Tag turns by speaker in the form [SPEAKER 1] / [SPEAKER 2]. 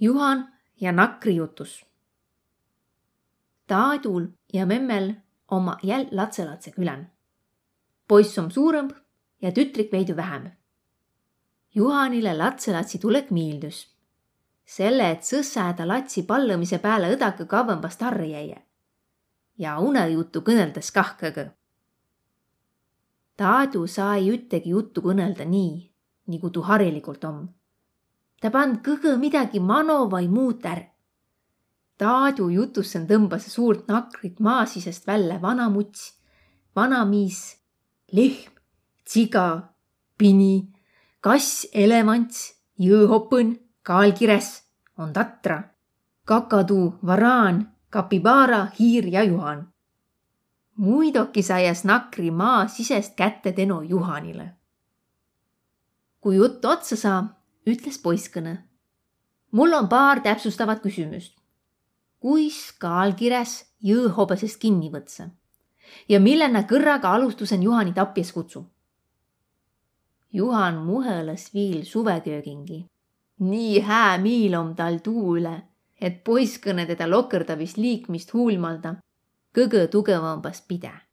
[SPEAKER 1] Juhan ja Nakri jutus. Taadul ja memmel oma jäl latselatse külän. poiss on suurem ja tütrik veidi vähem. Juhanile latselatsi tulek miildus. selle, et sõssäda latsi pallõmise peale õdaka kavvambast harri jäie. ja unejuttu kõneldes kah kõgõ. Taadu sai üttegi juttu kõnelda nii, nagu tuu harilikult om ta pand kõgõ midagi mano vai muud ärq. Taadu jutussen tõmbas suurt nakrit maa sisest välja vana muts, vanamiis, lehm, tsiga, pini, kass, elevants, jõõhopõn, kaalkires, on tatra, kakaduu, varaan, kapibara, hiir ja Juhan. muidoki saias nakri maa sisest kätte Teno Juhanile. kui jutt otsa saa, ütles poisskõne. mul on paar täpsustavat küsimust. kuis kaalkires jõõhobesest kinni võtsa ja millena kõrraga alustusen Juhani tapjas kutsu? Juhan muhelas viil suveköögingi. nii hää miil om tal tuu üle, et poisskõne teda lokerdavist liikmist huulmalda kõgõ tugevambas pide